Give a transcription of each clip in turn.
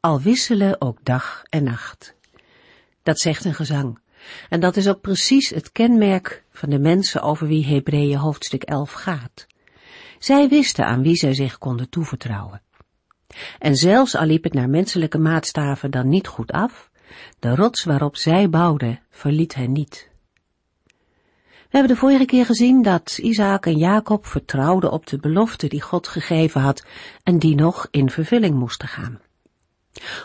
al wisselen ook dag en nacht. Dat zegt een gezang. En dat is ook precies het kenmerk van de mensen over wie Hebreeën hoofdstuk 11 gaat. Zij wisten aan wie zij zich konden toevertrouwen. En zelfs al liep het naar menselijke maatstaven dan niet goed af, de rots waarop zij bouwden verliet hen niet. We hebben de vorige keer gezien dat Isaac en Jacob vertrouwden op de belofte die God gegeven had en die nog in vervulling moesten gaan.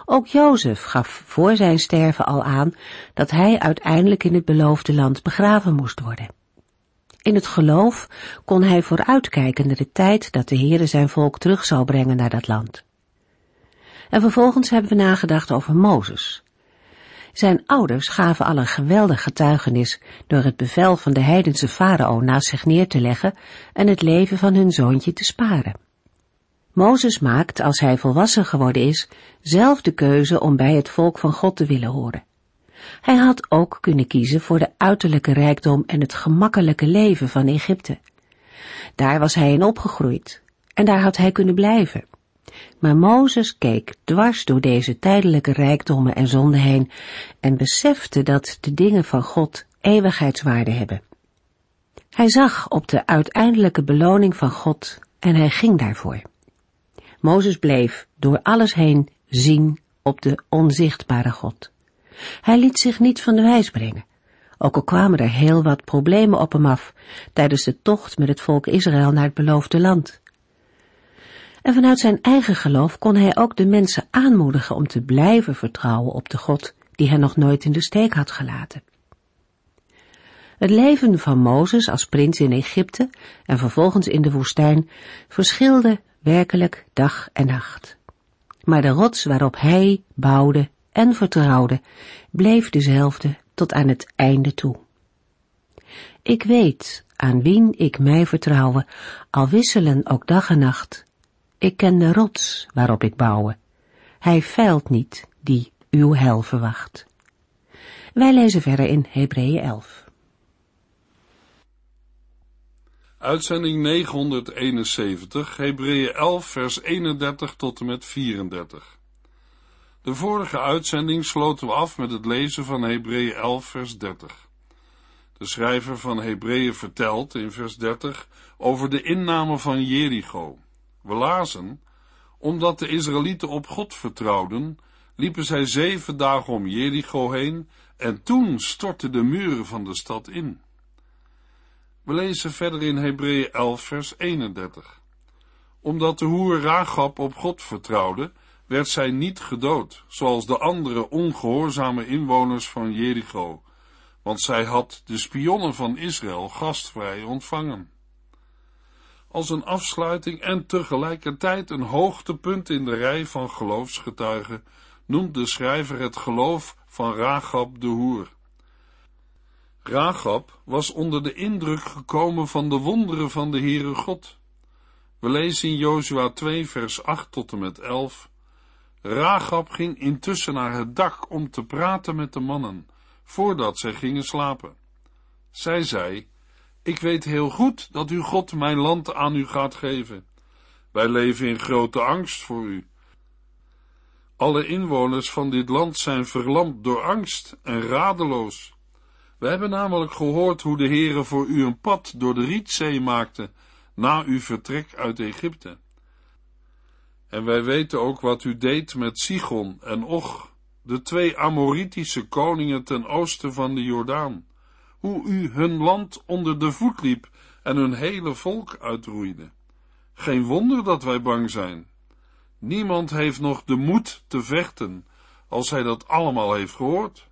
Ook Jozef gaf voor zijn sterven al aan dat hij uiteindelijk in het beloofde land begraven moest worden. In het geloof kon hij vooruitkijken naar de tijd dat de Heere zijn volk terug zou brengen naar dat land. En vervolgens hebben we nagedacht over Mozes. Zijn ouders gaven al een geweldig getuigenis door het bevel van de heidense farao naast zich neer te leggen en het leven van hun zoontje te sparen. Mozes maakt, als hij volwassen geworden is, zelf de keuze om bij het volk van God te willen horen. Hij had ook kunnen kiezen voor de uiterlijke rijkdom en het gemakkelijke leven van Egypte. Daar was hij in opgegroeid en daar had hij kunnen blijven. Maar Mozes keek dwars door deze tijdelijke rijkdommen en zonden heen en besefte dat de dingen van God eeuwigheidswaarde hebben. Hij zag op de uiteindelijke beloning van God en hij ging daarvoor. Mozes bleef door alles heen zien op de onzichtbare God. Hij liet zich niet van de wijs brengen, ook al kwamen er heel wat problemen op hem af tijdens de tocht met het volk Israël naar het beloofde land. En vanuit zijn eigen geloof kon hij ook de mensen aanmoedigen om te blijven vertrouwen op de God die hen nog nooit in de steek had gelaten. Het leven van Mozes als prins in Egypte en vervolgens in de woestijn verschilde werkelijk dag en nacht. Maar de rots waarop hij bouwde en vertrouwde, bleef dezelfde tot aan het einde toe. Ik weet aan wien ik mij vertrouwen, al wisselen ook dag en nacht. Ik ken de rots waarop ik bouwen. Hij feilt niet die uw hel verwacht. Wij lezen verder in Hebreeën 11. Uitzending 971, Hebreeën 11, vers 31 tot en met 34. De vorige uitzending sloten we af met het lezen van Hebreeën 11, vers 30. De schrijver van Hebreeën vertelt in vers 30 over de inname van Jericho. We lazen, omdat de Israëlieten op God vertrouwden, liepen zij zeven dagen om Jericho heen en toen stortten de muren van de stad in. We lezen verder in Hebreeën 11, vers 31. Omdat de hoer Ragab op God vertrouwde, werd zij niet gedood, zoals de andere ongehoorzame inwoners van Jericho, want zij had de spionnen van Israël gastvrij ontvangen. Als een afsluiting en tegelijkertijd een hoogtepunt in de rij van geloofsgetuigen noemt de schrijver het geloof van Ragab de hoer. Ragab was onder de indruk gekomen van de wonderen van de Heere God. We lezen in Jozua 2 vers 8 tot en met 11. Ragab ging intussen naar het dak om te praten met de mannen, voordat zij gingen slapen. Zij zei, ik weet heel goed dat uw God mijn land aan u gaat geven. Wij leven in grote angst voor u. Alle inwoners van dit land zijn verlamd door angst en radeloos. We hebben namelijk gehoord hoe de Heere voor u een pad door de Rietzee maakte na uw vertrek uit Egypte. En wij weten ook wat u deed met Sigon en Och, de twee Amoritische koningen ten oosten van de Jordaan, hoe u hun land onder de voet liep en hun hele volk uitroeide. Geen wonder dat wij bang zijn. Niemand heeft nog de moed te vechten, als hij dat allemaal heeft gehoord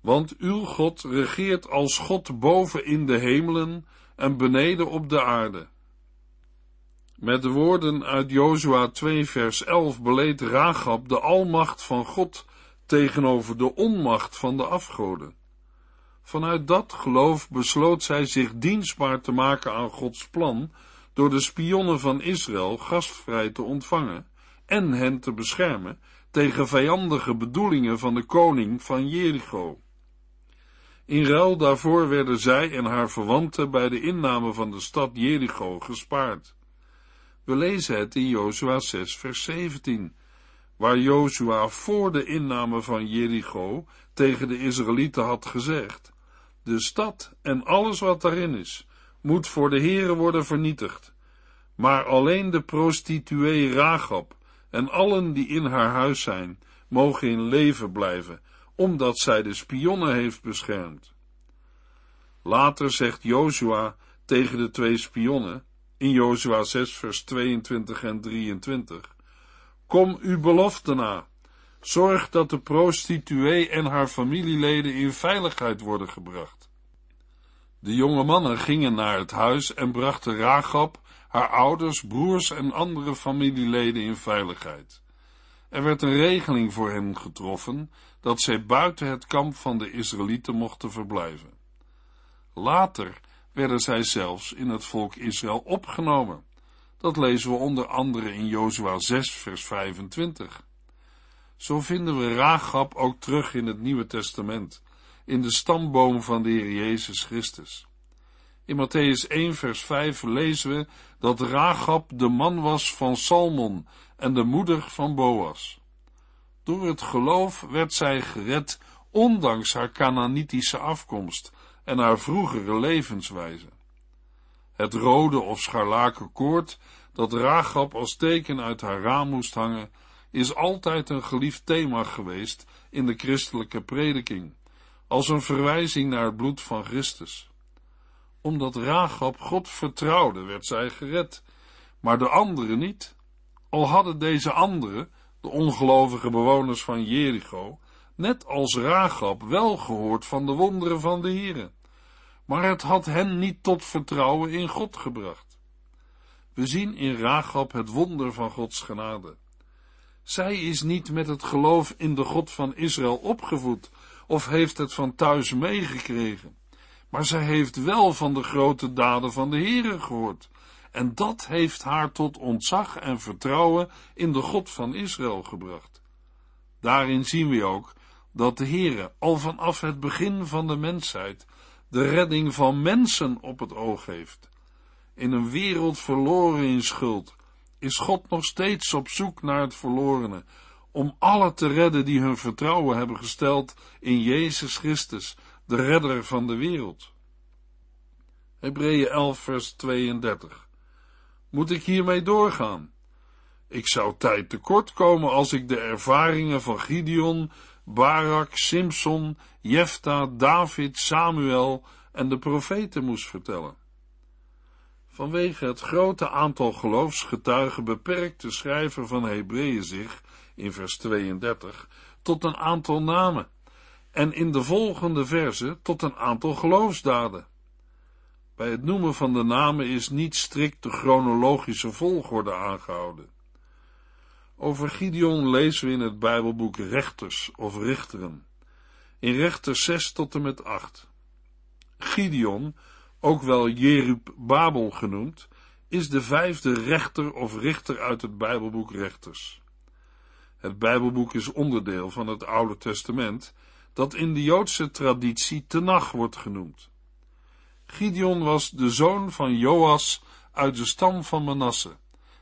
want uw God regeert als God boven in de hemelen en beneden op de aarde. Met de woorden uit Jozua 2 vers 11 beleed Ragab de almacht van God tegenover de onmacht van de afgoden. Vanuit dat geloof besloot zij zich dienstbaar te maken aan Gods plan door de spionnen van Israël gastvrij te ontvangen en hen te beschermen tegen vijandige bedoelingen van de koning van Jericho. In ruil daarvoor werden zij en haar verwanten bij de inname van de stad Jericho gespaard. We lezen het in Jozua 6 vers 17, waar Jozua voor de inname van Jericho tegen de Israëlieten had gezegd, de stad en alles wat daarin is, moet voor de Heere worden vernietigd, maar alleen de prostituee Ragab en allen die in haar huis zijn, mogen in leven blijven, omdat zij de spionnen heeft beschermd. Later zegt Jozua tegen de twee spionnen, in Jozua 6 vers 22 en 23, Kom uw belofte na, zorg dat de prostituee en haar familieleden in veiligheid worden gebracht. De jonge mannen gingen naar het huis en brachten Ragab, haar ouders, broers en andere familieleden in veiligheid. Er werd een regeling voor hen getroffen dat zij buiten het kamp van de Israëlieten mochten verblijven. Later werden zij zelfs in het volk Israël opgenomen. Dat lezen we onder andere in Jozua 6 vers 25. Zo vinden we Raagap ook terug in het Nieuwe Testament, in de stamboom van de Heer Jezus Christus. In Matthäus 1 vers 5 lezen we dat Raagap de man was van Salmon en de moeder van Boas. Door het geloof werd zij gered, ondanks haar Canaanitische afkomst en haar vroegere levenswijze. Het rode of scharlaken koord, dat Ragab als teken uit haar raam moest hangen, is altijd een geliefd thema geweest in de christelijke prediking, als een verwijzing naar het bloed van Christus. Omdat Ragab God vertrouwde, werd zij gered, maar de anderen niet. Al hadden deze anderen, de ongelovige bewoners van Jericho, net als Ragab wel gehoord van de wonderen van de Here, maar het had hen niet tot vertrouwen in God gebracht. We zien in Ragab het wonder van Gods genade. Zij is niet met het geloof in de God van Israël opgevoed of heeft het van thuis meegekregen, maar zij heeft wel van de grote daden van de Heere gehoord en dat heeft haar tot ontzag en vertrouwen in de God van Israël gebracht. Daarin zien we ook dat de Heere al vanaf het begin van de mensheid de redding van mensen op het oog heeft. In een wereld verloren in schuld is God nog steeds op zoek naar het verlorene, om alle te redden die hun vertrouwen hebben gesteld in Jezus Christus, de redder van de wereld. Hebreeën 11 vers 32 moet ik hiermee doorgaan? Ik zou tijd tekort komen als ik de ervaringen van Gideon, Barak, Simson, Jefta, David, Samuel en de profeten moest vertellen. Vanwege het grote aantal geloofsgetuigen beperkt de schrijver van Hebreeën zich, in vers 32, tot een aantal namen, en in de volgende verse tot een aantal geloofsdaden. Bij het noemen van de namen is niet strikt de chronologische volgorde aangehouden. Over Gideon lezen we in het Bijbelboek Rechters of Richteren. In Rechters 6 tot en met 8. Gideon, ook wel Jerub Babel genoemd, is de vijfde rechter of richter uit het Bijbelboek Rechters. Het Bijbelboek is onderdeel van het Oude Testament, dat in de Joodse traditie Tenach wordt genoemd. Gideon was de zoon van Joas uit de stam van Manasse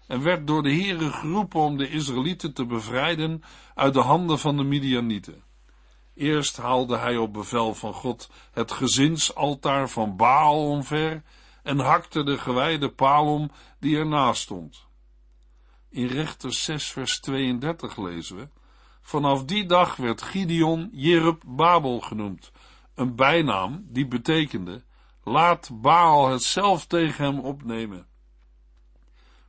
en werd door de Heere geroepen om de Israëlieten te bevrijden uit de handen van de Midianieten. Eerst haalde hij op bevel van God het gezinsaltaar van Baal omver en hakte de gewijde paal om die ernaast stond. In Rechters 6 vers 32 lezen we, vanaf die dag werd Gideon Jerub Babel genoemd, een bijnaam die betekende Laat Baal het zelf tegen hem opnemen.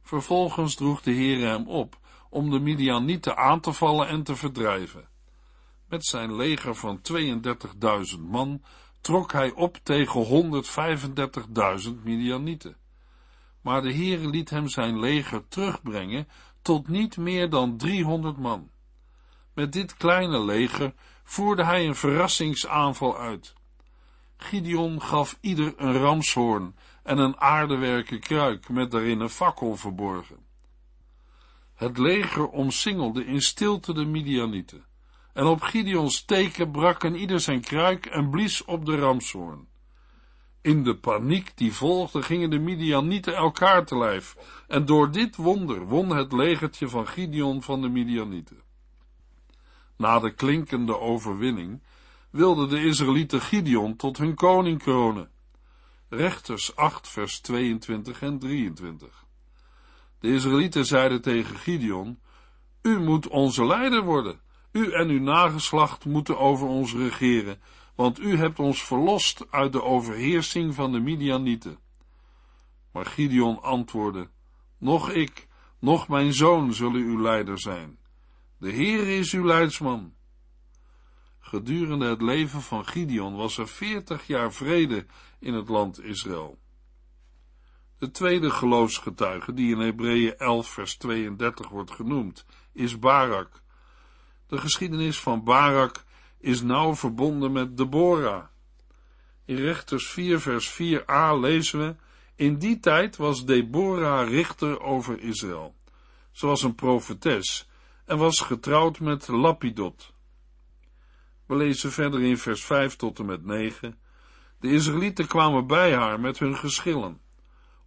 Vervolgens droeg de Heer hem op om de Midianieten aan te vallen en te verdrijven. Met zijn leger van 32.000 man trok hij op tegen 135.000 Midianieten. maar de Heere liet hem zijn leger terugbrengen tot niet meer dan driehonderd man. Met dit kleine leger voerde hij een verrassingsaanval uit. Gideon gaf ieder een ramshoorn en een aardewerken kruik met daarin een fakkel verborgen. Het leger omsingelde in stilte de Midianieten, en op Gideons teken brak een ieder zijn kruik en blies op de ramshoorn. In de paniek die volgde gingen de Midianieten elkaar te lijf, en door dit wonder won het legertje van Gideon van de Midianieten. Na de klinkende overwinning wilden de Israëlieten Gideon tot hun koning kronen. Rechters 8 vers 22 en 23. De Israëlieten zeiden tegen Gideon, U moet onze leider worden. U en uw nageslacht moeten over ons regeren, want u hebt ons verlost uit de overheersing van de Midianieten. Maar Gideon antwoordde, Nog ik, nog mijn zoon zullen uw leider zijn. De Heer is uw leidsman. Gedurende het leven van Gideon was er veertig jaar vrede in het land Israël. De tweede geloofsgetuige, die in Hebreeën 11 vers 32 wordt genoemd, is Barak. De geschiedenis van Barak is nauw verbonden met Deborah. In Rechters 4 vers 4a lezen we, in die tijd was Deborah richter over Israël. Ze was een profetes en was getrouwd met Lapidot. We lezen verder in vers 5 tot en met 9. De Israëlieten kwamen bij haar met hun geschillen.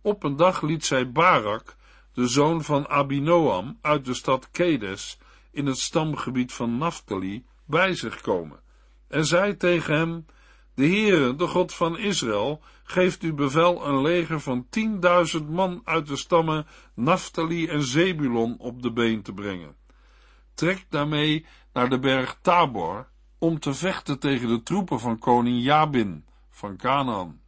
Op een dag liet zij Barak, de zoon van Abinoam, uit de stad Kedes, in het stamgebied van Naphtali, bij zich komen, en zei tegen hem, de Heere, de God van Israël, geeft u bevel een leger van tienduizend man uit de stammen Naphtali en Zebulon op de been te brengen. Trek daarmee naar de berg Tabor, om te vechten tegen de troepen van koning Jabin van Canaan.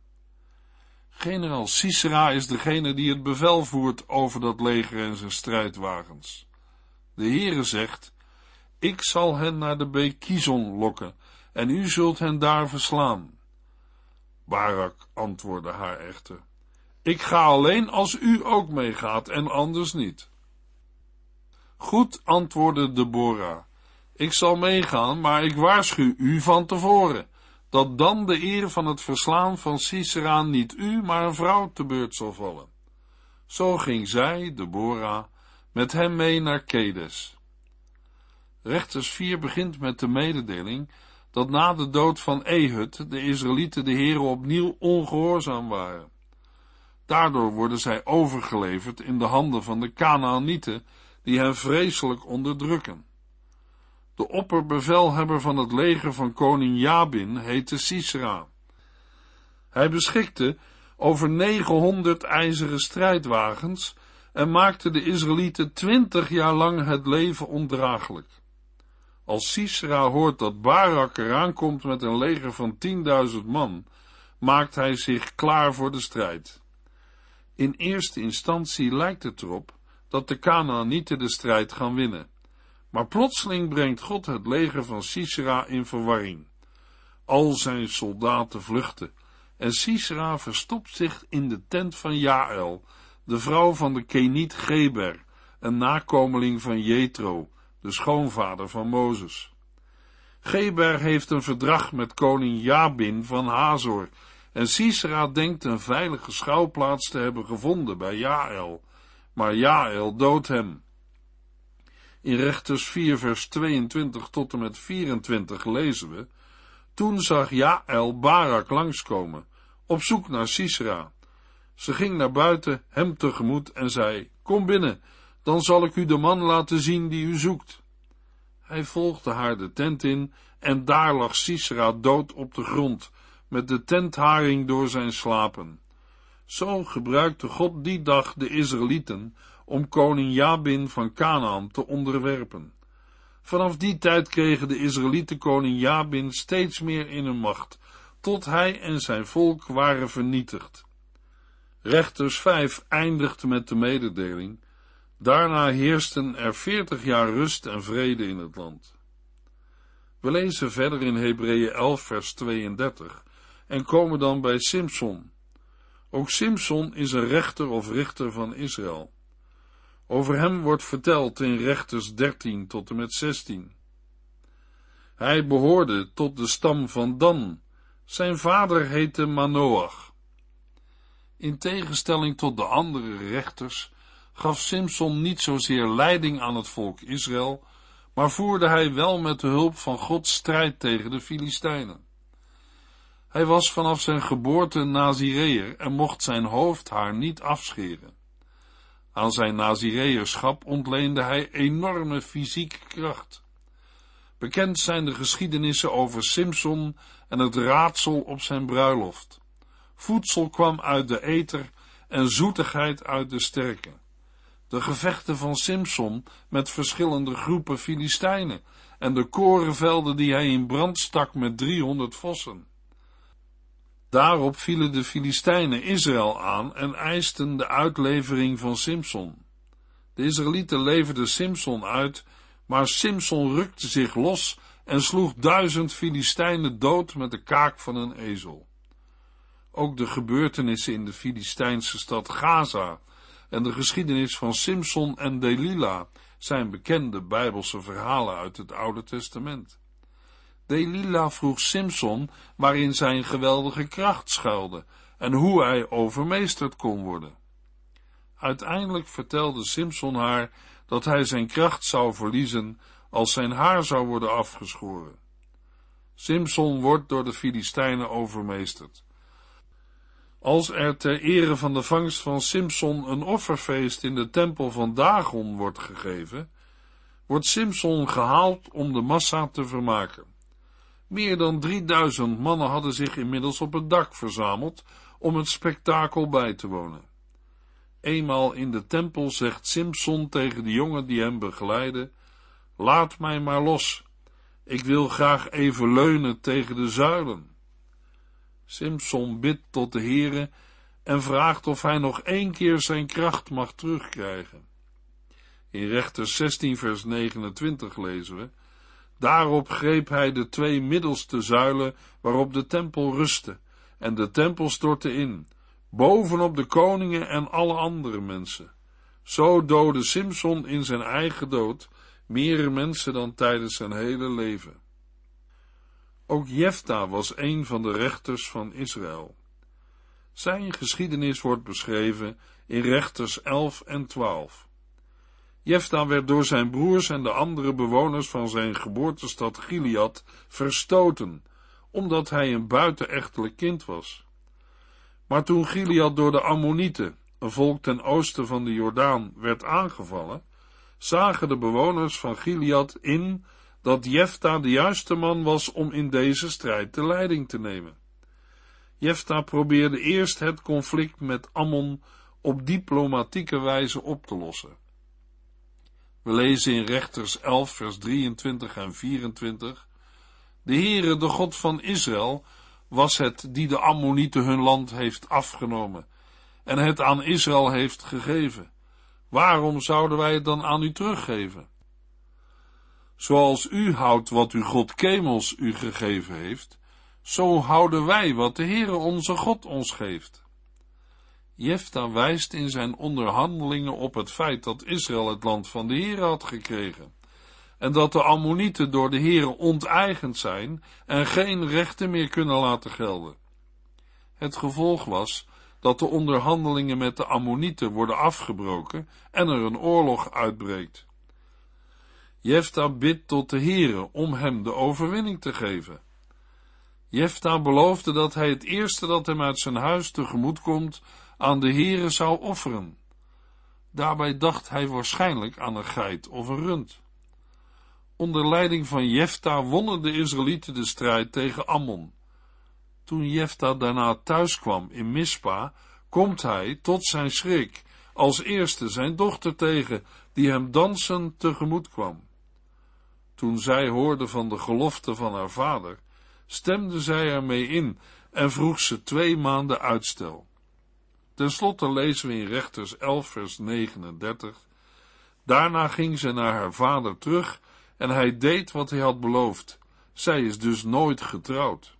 Generaal Sisera is degene die het bevel voert over dat leger en zijn strijdwagens. De Heere zegt, ik zal hen naar de beek Kizon lokken, en u zult hen daar verslaan. Barak antwoordde haar echter, ik ga alleen als u ook meegaat en anders niet. Goed, antwoordde Deborah, ik zal meegaan, maar ik waarschuw u van tevoren, dat dan de eer van het verslaan van Sisera niet u, maar een vrouw te beurt zal vallen. Zo ging zij, Deborah, met hem mee naar Kedes. Rechters 4 begint met de mededeling dat na de dood van Ehud de Israëlieten de heren opnieuw ongehoorzaam waren. Daardoor worden zij overgeleverd in de handen van de Canaanieten, die hen vreselijk onderdrukken. De opperbevelhebber van het leger van koning Jabin heette Sisera. Hij beschikte over 900 ijzeren strijdwagens en maakte de Israëlieten twintig jaar lang het leven ondraaglijk. Als Sisera hoort dat Barak eraan komt met een leger van 10.000 man, maakt hij zich klaar voor de strijd. In eerste instantie lijkt het erop dat de Canaanieten de strijd gaan winnen. Maar plotseling brengt God het leger van Sisera in verwarring. Al zijn soldaten vluchten en Sisera verstopt zich in de tent van Jaël, de vrouw van de Keniet Geber, een nakomeling van Jethro, de schoonvader van Mozes. Geber heeft een verdrag met koning Jabin van Hazor, en Sisera denkt een veilige schouwplaats te hebben gevonden bij Jaël, maar Jaël doodt hem. In Rechters 4 vers 22 tot en met 24 lezen we, Toen zag Jaël Barak langskomen, op zoek naar Sisera. Ze ging naar buiten hem tegemoet en zei, Kom binnen, dan zal ik u de man laten zien die u zoekt. Hij volgde haar de tent in, en daar lag Sisera dood op de grond, met de tentharing door zijn slapen. Zo gebruikte God die dag de Israëlieten om koning Jabin van Canaan te onderwerpen. Vanaf die tijd kregen de Israëlieten koning Jabin steeds meer in hun macht, tot hij en zijn volk waren vernietigd. Rechters 5 eindigt met de mededeling, daarna heersten er veertig jaar rust en vrede in het land. We lezen verder in Hebreeën 11 vers 32 en komen dan bij Simson. Ook Simson is een rechter of richter van Israël. Over hem wordt verteld in Rechters 13 tot en met 16. Hij behoorde tot de stam van Dan. Zijn vader heette Manoach. In tegenstelling tot de andere rechters gaf Simson niet zozeer leiding aan het volk Israël, maar voerde hij wel met de hulp van God strijd tegen de Filistijnen. Hij was vanaf zijn geboorte Nazireër en mocht zijn hoofdhaar niet afscheren. Aan zijn Nazireërschap ontleende hij enorme fysieke kracht. Bekend zijn de geschiedenissen over Simson en het raadsel op zijn bruiloft. Voedsel kwam uit de eter en zoetigheid uit de sterke. De gevechten van Simson met verschillende groepen Filistijnen en de korenvelden die hij in brand stak met driehonderd vossen. Daarop vielen de Filistijnen Israël aan en eisten de uitlevering van Simson. De Israëlieten leverden Simson uit, maar Simson rukte zich los en sloeg duizend Filistijnen dood met de kaak van een ezel. Ook de gebeurtenissen in de Filistijnse stad Gaza en de geschiedenis van Simson en Delila zijn bekende bijbelse verhalen uit het Oude Testament. Delila vroeg Simson waarin zijn geweldige kracht schuilde en hoe hij overmeesterd kon worden. Uiteindelijk vertelde Simson haar dat hij zijn kracht zou verliezen als zijn haar zou worden afgeschoren. Simson wordt door de Filistijnen overmeesterd. Als er ter ere van de vangst van Simson een offerfeest in de tempel van Dagon wordt gegeven, wordt Simson gehaald om de massa te vermaken. Meer dan 3000 mannen hadden zich inmiddels op het dak verzameld om het spektakel bij te wonen. Eenmaal in de tempel zegt Simson tegen de jongen die hem begeleiden: Laat mij maar los. Ik wil graag even leunen tegen de zuilen. Simson bidt tot de Heere en vraagt of hij nog één keer zijn kracht mag terugkrijgen. In Rechters 16 vers 29 lezen we, Daarop greep hij de twee middelste zuilen waarop de tempel rustte, en de tempel stortte in, bovenop de koningen en alle andere mensen. Zo doodde Simson in zijn eigen dood meer mensen dan tijdens zijn hele leven. Ook Jefta was een van de rechters van Israël. Zijn geschiedenis wordt beschreven in Rechters 11 en 12. Jefta werd door zijn broers en de andere bewoners van zijn geboortestad Gilead verstoten, omdat hij een buitenechtelijk kind was. Maar toen Gilead door de Ammonieten, een volk ten oosten van de Jordaan, werd aangevallen, zagen de bewoners van Gilead in dat Jefta de juiste man was om in deze strijd de leiding te nemen. Jefta probeerde eerst het conflict met Ammon op diplomatieke wijze op te lossen. We lezen in Rechters 11, vers 23 en 24. De Heere, de God van Israël, was het die de Ammonieten hun land heeft afgenomen en het aan Israël heeft gegeven. Waarom zouden wij het dan aan u teruggeven? Zoals u houdt wat uw God Kemels u gegeven heeft, zo houden wij wat de Heere onze God ons geeft. Jefta wijst in zijn onderhandelingen op het feit dat Israël het land van de Heer had gekregen en dat de Ammonieten door de Heer onteigend zijn en geen rechten meer kunnen laten gelden. Het gevolg was dat de onderhandelingen met de Ammonieten worden afgebroken en er een oorlog uitbreekt. Jefta bidt tot de Heere om hem de overwinning te geven. Jefta beloofde dat hij het eerste dat hem uit zijn huis tegemoet komt, aan de Heere zou offeren. Daarbij dacht hij waarschijnlijk aan een geit of een rund. Onder leiding van Jefta wonnen de Israëlieten de strijd tegen Ammon. Toen Jefta daarna thuis kwam in Mispa, komt hij, tot zijn schrik, als eerste zijn dochter tegen, die hem dansen tegemoet kwam. Toen zij hoorde van de gelofte van haar vader, stemde zij ermee in en vroeg ze twee maanden uitstel. Ten slotte lezen we in Rechters 11 vers 39. Daarna ging ze naar haar vader terug en hij deed wat hij had beloofd. Zij is dus nooit getrouwd.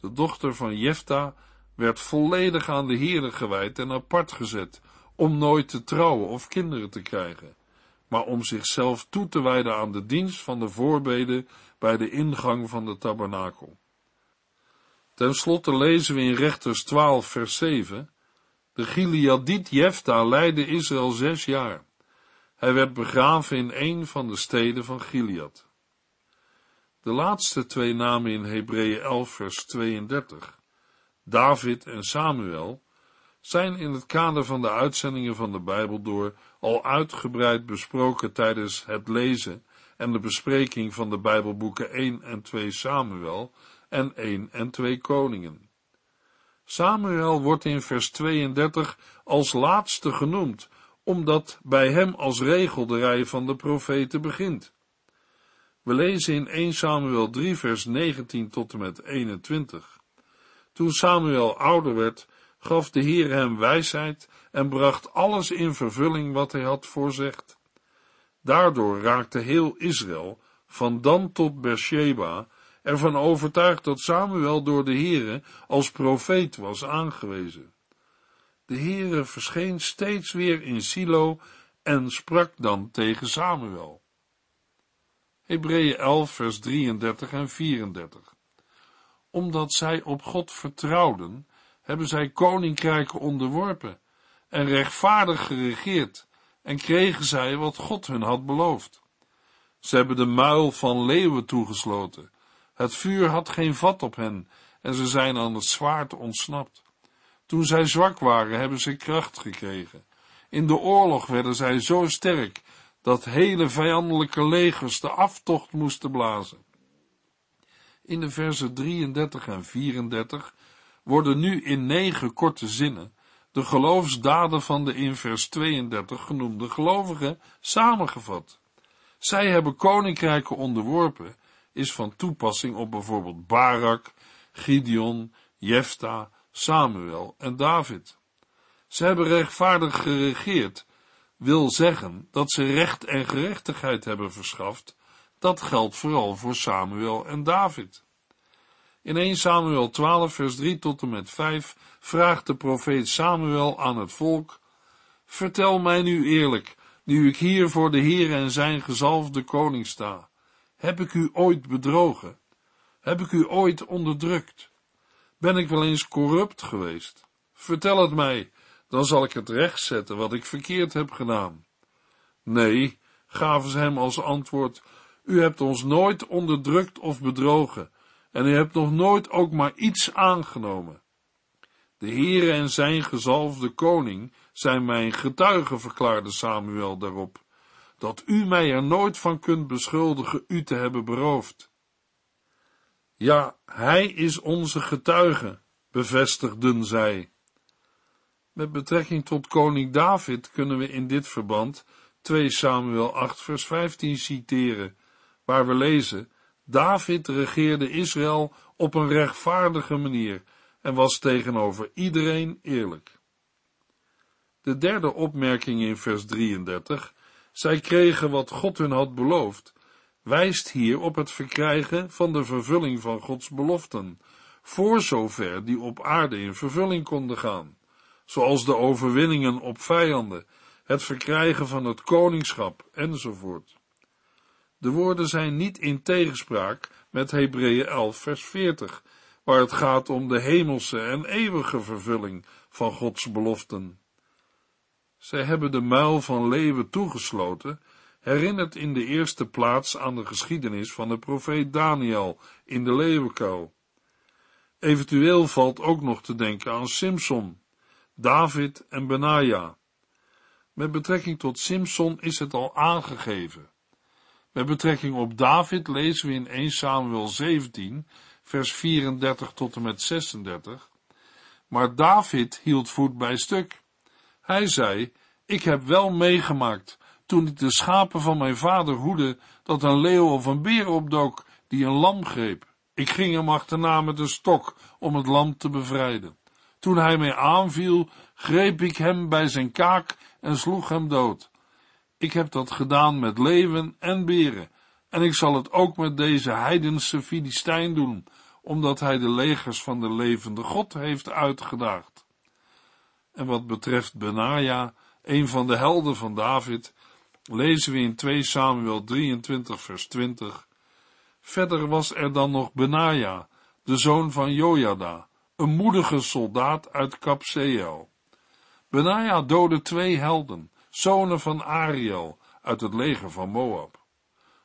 De dochter van Jefta werd volledig aan de Heere gewijd en apart gezet, om nooit te trouwen of kinderen te krijgen, maar om zichzelf toe te wijden aan de dienst van de voorbeden bij de ingang van de tabernakel. Ten slotte lezen we in Rechters 12 vers 7, de Gileadit Jefta leidde Israël zes jaar. Hij werd begraven in een van de steden van Gilead. De laatste twee namen in Hebreeën 11 vers 32, David en Samuel, zijn in het kader van de uitzendingen van de Bijbel door al uitgebreid besproken tijdens het lezen en de bespreking van de Bijbelboeken 1 en 2 Samuel en 1 en 2 Koningen. Samuel wordt in vers 32 als laatste genoemd, omdat bij hem als regel de rij van de profeten begint. We lezen in 1 Samuel 3 vers 19 tot en met 21. Toen Samuel ouder werd, gaf de Heer hem wijsheid en bracht alles in vervulling wat hij had voorzegd. Daardoor raakte heel Israël, van Dan tot Beersheba, ervan overtuigd dat Samuel door de Heere als profeet was aangewezen. De Heere verscheen steeds weer in Silo en sprak dan tegen Samuel. Hebreeën 11 vers 33 en 34 Omdat zij op God vertrouwden, hebben zij koninkrijken onderworpen en rechtvaardig geregeerd en kregen zij wat God hun had beloofd. Ze hebben de muil van leeuwen toegesloten. Het vuur had geen vat op hen en ze zijn aan het zwaard ontsnapt. Toen zij zwak waren, hebben ze kracht gekregen. In de oorlog werden zij zo sterk dat hele vijandelijke legers de aftocht moesten blazen. In de versen 33 en 34 worden nu in negen korte zinnen de geloofsdaden van de in vers 32 genoemde gelovigen samengevat. Zij hebben koninkrijken onderworpen, is van toepassing op bijvoorbeeld Barak, Gideon, Jefta, Samuel en David. Ze hebben rechtvaardig geregeerd, wil zeggen dat ze recht en gerechtigheid hebben verschaft. Dat geldt vooral voor Samuel en David. In 1 Samuel 12, vers 3 tot en met 5 vraagt de profeet Samuel aan het volk: Vertel mij nu eerlijk, nu ik hier voor de Heer en zijn gezalfde koning sta. Heb ik u ooit bedrogen? Heb ik u ooit onderdrukt? Ben ik wel eens corrupt geweest? Vertel het mij, dan zal ik het rechtzetten wat ik verkeerd heb gedaan. Nee, gaven ze hem als antwoord, u hebt ons nooit onderdrukt of bedrogen, en u hebt nog nooit ook maar iets aangenomen. De Heere en zijn gezalfde koning zijn mijn getuigen, verklaarde Samuel daarop, dat u mij er nooit van kunt beschuldigen u te hebben beroofd. Ja, hij is onze getuige, bevestigden zij. Met betrekking tot koning David kunnen we in dit verband 2 Samuel 8 vers 15 citeren, waar we lezen, David regeerde Israël op een rechtvaardige manier en was tegenover iedereen eerlijk. De derde opmerking in vers 33, zij kregen wat God hun had beloofd, wijst hier op het verkrijgen van de vervulling van Gods beloften, voor zover die op aarde in vervulling konden gaan zoals de overwinningen op vijanden, het verkrijgen van het koningschap enzovoort. De woorden zijn niet in tegenspraak met Hebreeën 11 vers 40, waar het gaat om de hemelse en eeuwige vervulling van Gods beloften. Zij hebben de muil van leeuwen toegesloten, herinnert in de eerste plaats aan de geschiedenis van de profeet Daniel in de leeuwenkuil. Eventueel valt ook nog te denken aan Simson, David en Benaja. Met betrekking tot Simson is het al aangegeven. Met betrekking op David lezen we in 1 Samuel 17, vers 34 tot en met 36. Maar David hield voet bij stuk. Hij zei, ik heb wel meegemaakt, toen ik de schapen van mijn vader hoede, dat een leeuw of een beer opdook, die een lam greep. Ik ging hem achterna met een stok, om het lam te bevrijden. Toen hij mij aanviel, greep ik hem bij zijn kaak en sloeg hem dood. Ik heb dat gedaan met leeuwen en beren, en ik zal het ook met deze heidense Filistijn doen, omdat hij de legers van de levende God heeft uitgedaagd. En wat betreft Benaja, een van de helden van David, lezen we in 2 Samuel 23 vers 20. Verder was er dan nog Benaja, de zoon van Jojada, een moedige soldaat uit Kapseel. Benaja doodde twee helden, zonen van Ariel, uit het leger van Moab.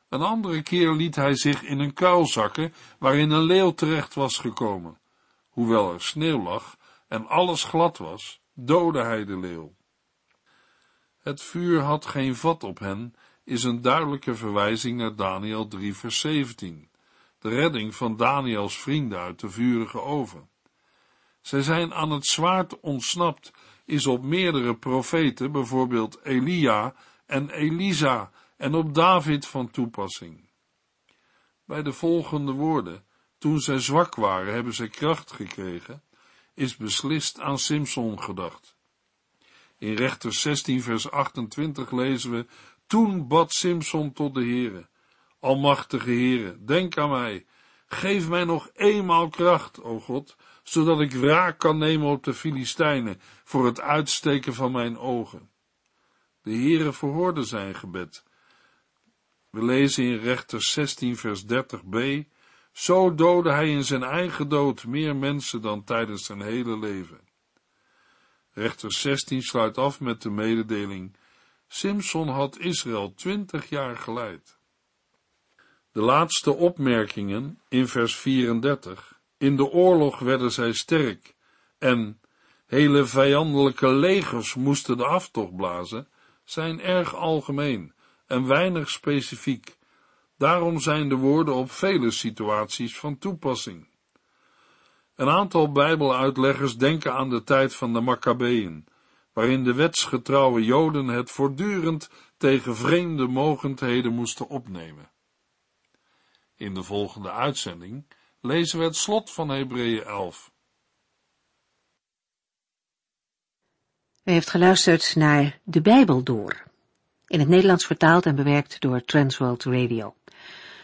Een andere keer liet hij zich in een kuil zakken, waarin een leeuw terecht was gekomen. Hoewel er sneeuw lag en alles glad was, doodde hij de leeuw. Het vuur had geen vat op hen, is een duidelijke verwijzing naar Daniel 3 vers 17, de redding van Daniels vrienden uit de vurige oven. Zij zijn aan het zwaard ontsnapt, is op meerdere profeten, bijvoorbeeld Elia en Elisa, en op David van toepassing. Bij de volgende woorden, toen zij zwak waren, hebben zij kracht gekregen, is beslist aan Simson gedacht. In rechter 16 vers 28 lezen we, toen bad Simson tot de Heere, Almachtige Heere, denk aan mij, geef mij nog eenmaal kracht, o God, zodat ik wraak kan nemen op de Filistijnen voor het uitsteken van mijn ogen. De Heere verhoorde zijn gebed. We lezen in rechter 16 vers 30b, zo doodde hij in zijn eigen dood meer mensen dan tijdens zijn hele leven. Rechter 16 sluit af met de mededeling, Simson had Israël twintig jaar geleid. De laatste opmerkingen in vers 34, in de oorlog werden zij sterk en hele vijandelijke legers moesten de aftocht blazen, zijn erg algemeen en weinig specifiek. Daarom zijn de woorden op vele situaties van toepassing. Een aantal Bijbeluitleggers denken aan de tijd van de Maccabeeën, waarin de wetsgetrouwe Joden het voortdurend tegen vreemde mogendheden moesten opnemen. In de volgende uitzending lezen we het slot van Hebreeën 11. U heeft geluisterd naar De Bijbel Door, in het Nederlands vertaald en bewerkt door Transworld Radio.